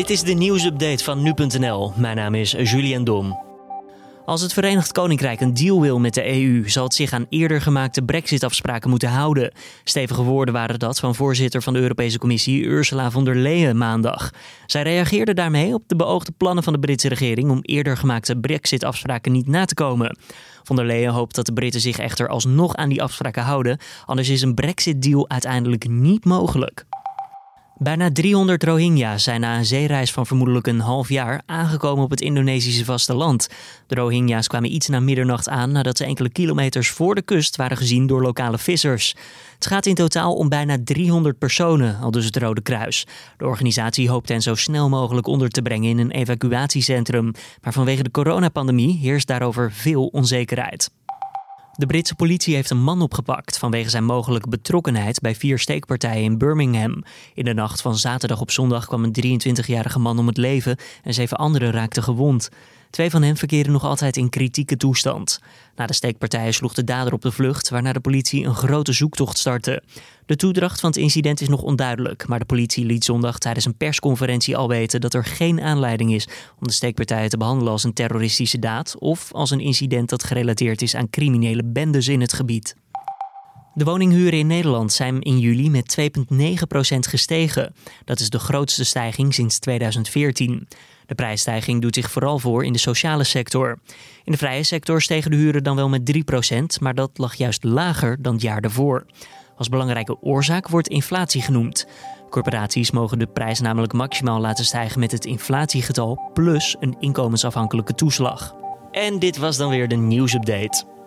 Dit is de nieuwsupdate van nu.nl. Mijn naam is Julian Dom. Als het Verenigd Koninkrijk een deal wil met de EU, zal het zich aan eerder gemaakte Brexit-afspraken moeten houden. Stevige woorden waren dat van voorzitter van de Europese Commissie Ursula von der Leyen maandag. Zij reageerde daarmee op de beoogde plannen van de Britse regering om eerder gemaakte Brexit-afspraken niet na te komen. Von der Leyen hoopt dat de Britten zich echter alsnog aan die afspraken houden, anders is een Brexit-deal uiteindelijk niet mogelijk. Bijna 300 Rohingya's zijn na een zeereis van vermoedelijk een half jaar aangekomen op het Indonesische vasteland. De Rohingya's kwamen iets na middernacht aan nadat ze enkele kilometers voor de kust waren gezien door lokale vissers. Het gaat in totaal om bijna 300 personen, al dus het Rode Kruis. De organisatie hoopt hen zo snel mogelijk onder te brengen in een evacuatiecentrum. Maar vanwege de coronapandemie heerst daarover veel onzekerheid. De Britse politie heeft een man opgepakt vanwege zijn mogelijke betrokkenheid bij vier steekpartijen in Birmingham. In de nacht van zaterdag op zondag kwam een 23-jarige man om het leven en zeven anderen raakten gewond. Twee van hen verkeren nog altijd in kritieke toestand. Na de steekpartijen sloeg de dader op de vlucht, waarna de politie een grote zoektocht startte. De toedracht van het incident is nog onduidelijk, maar de politie liet zondag tijdens een persconferentie al weten dat er geen aanleiding is om de steekpartijen te behandelen als een terroristische daad of als een incident dat gerelateerd is aan criminele bendes in het gebied. De woninghuren in Nederland zijn in juli met 2,9% gestegen. Dat is de grootste stijging sinds 2014. De prijsstijging doet zich vooral voor in de sociale sector. In de vrije sector stegen de huren dan wel met 3%, maar dat lag juist lager dan het jaar daarvoor. Als belangrijke oorzaak wordt inflatie genoemd. Corporaties mogen de prijs namelijk maximaal laten stijgen met het inflatiegetal plus een inkomensafhankelijke toeslag. En dit was dan weer de nieuwsupdate.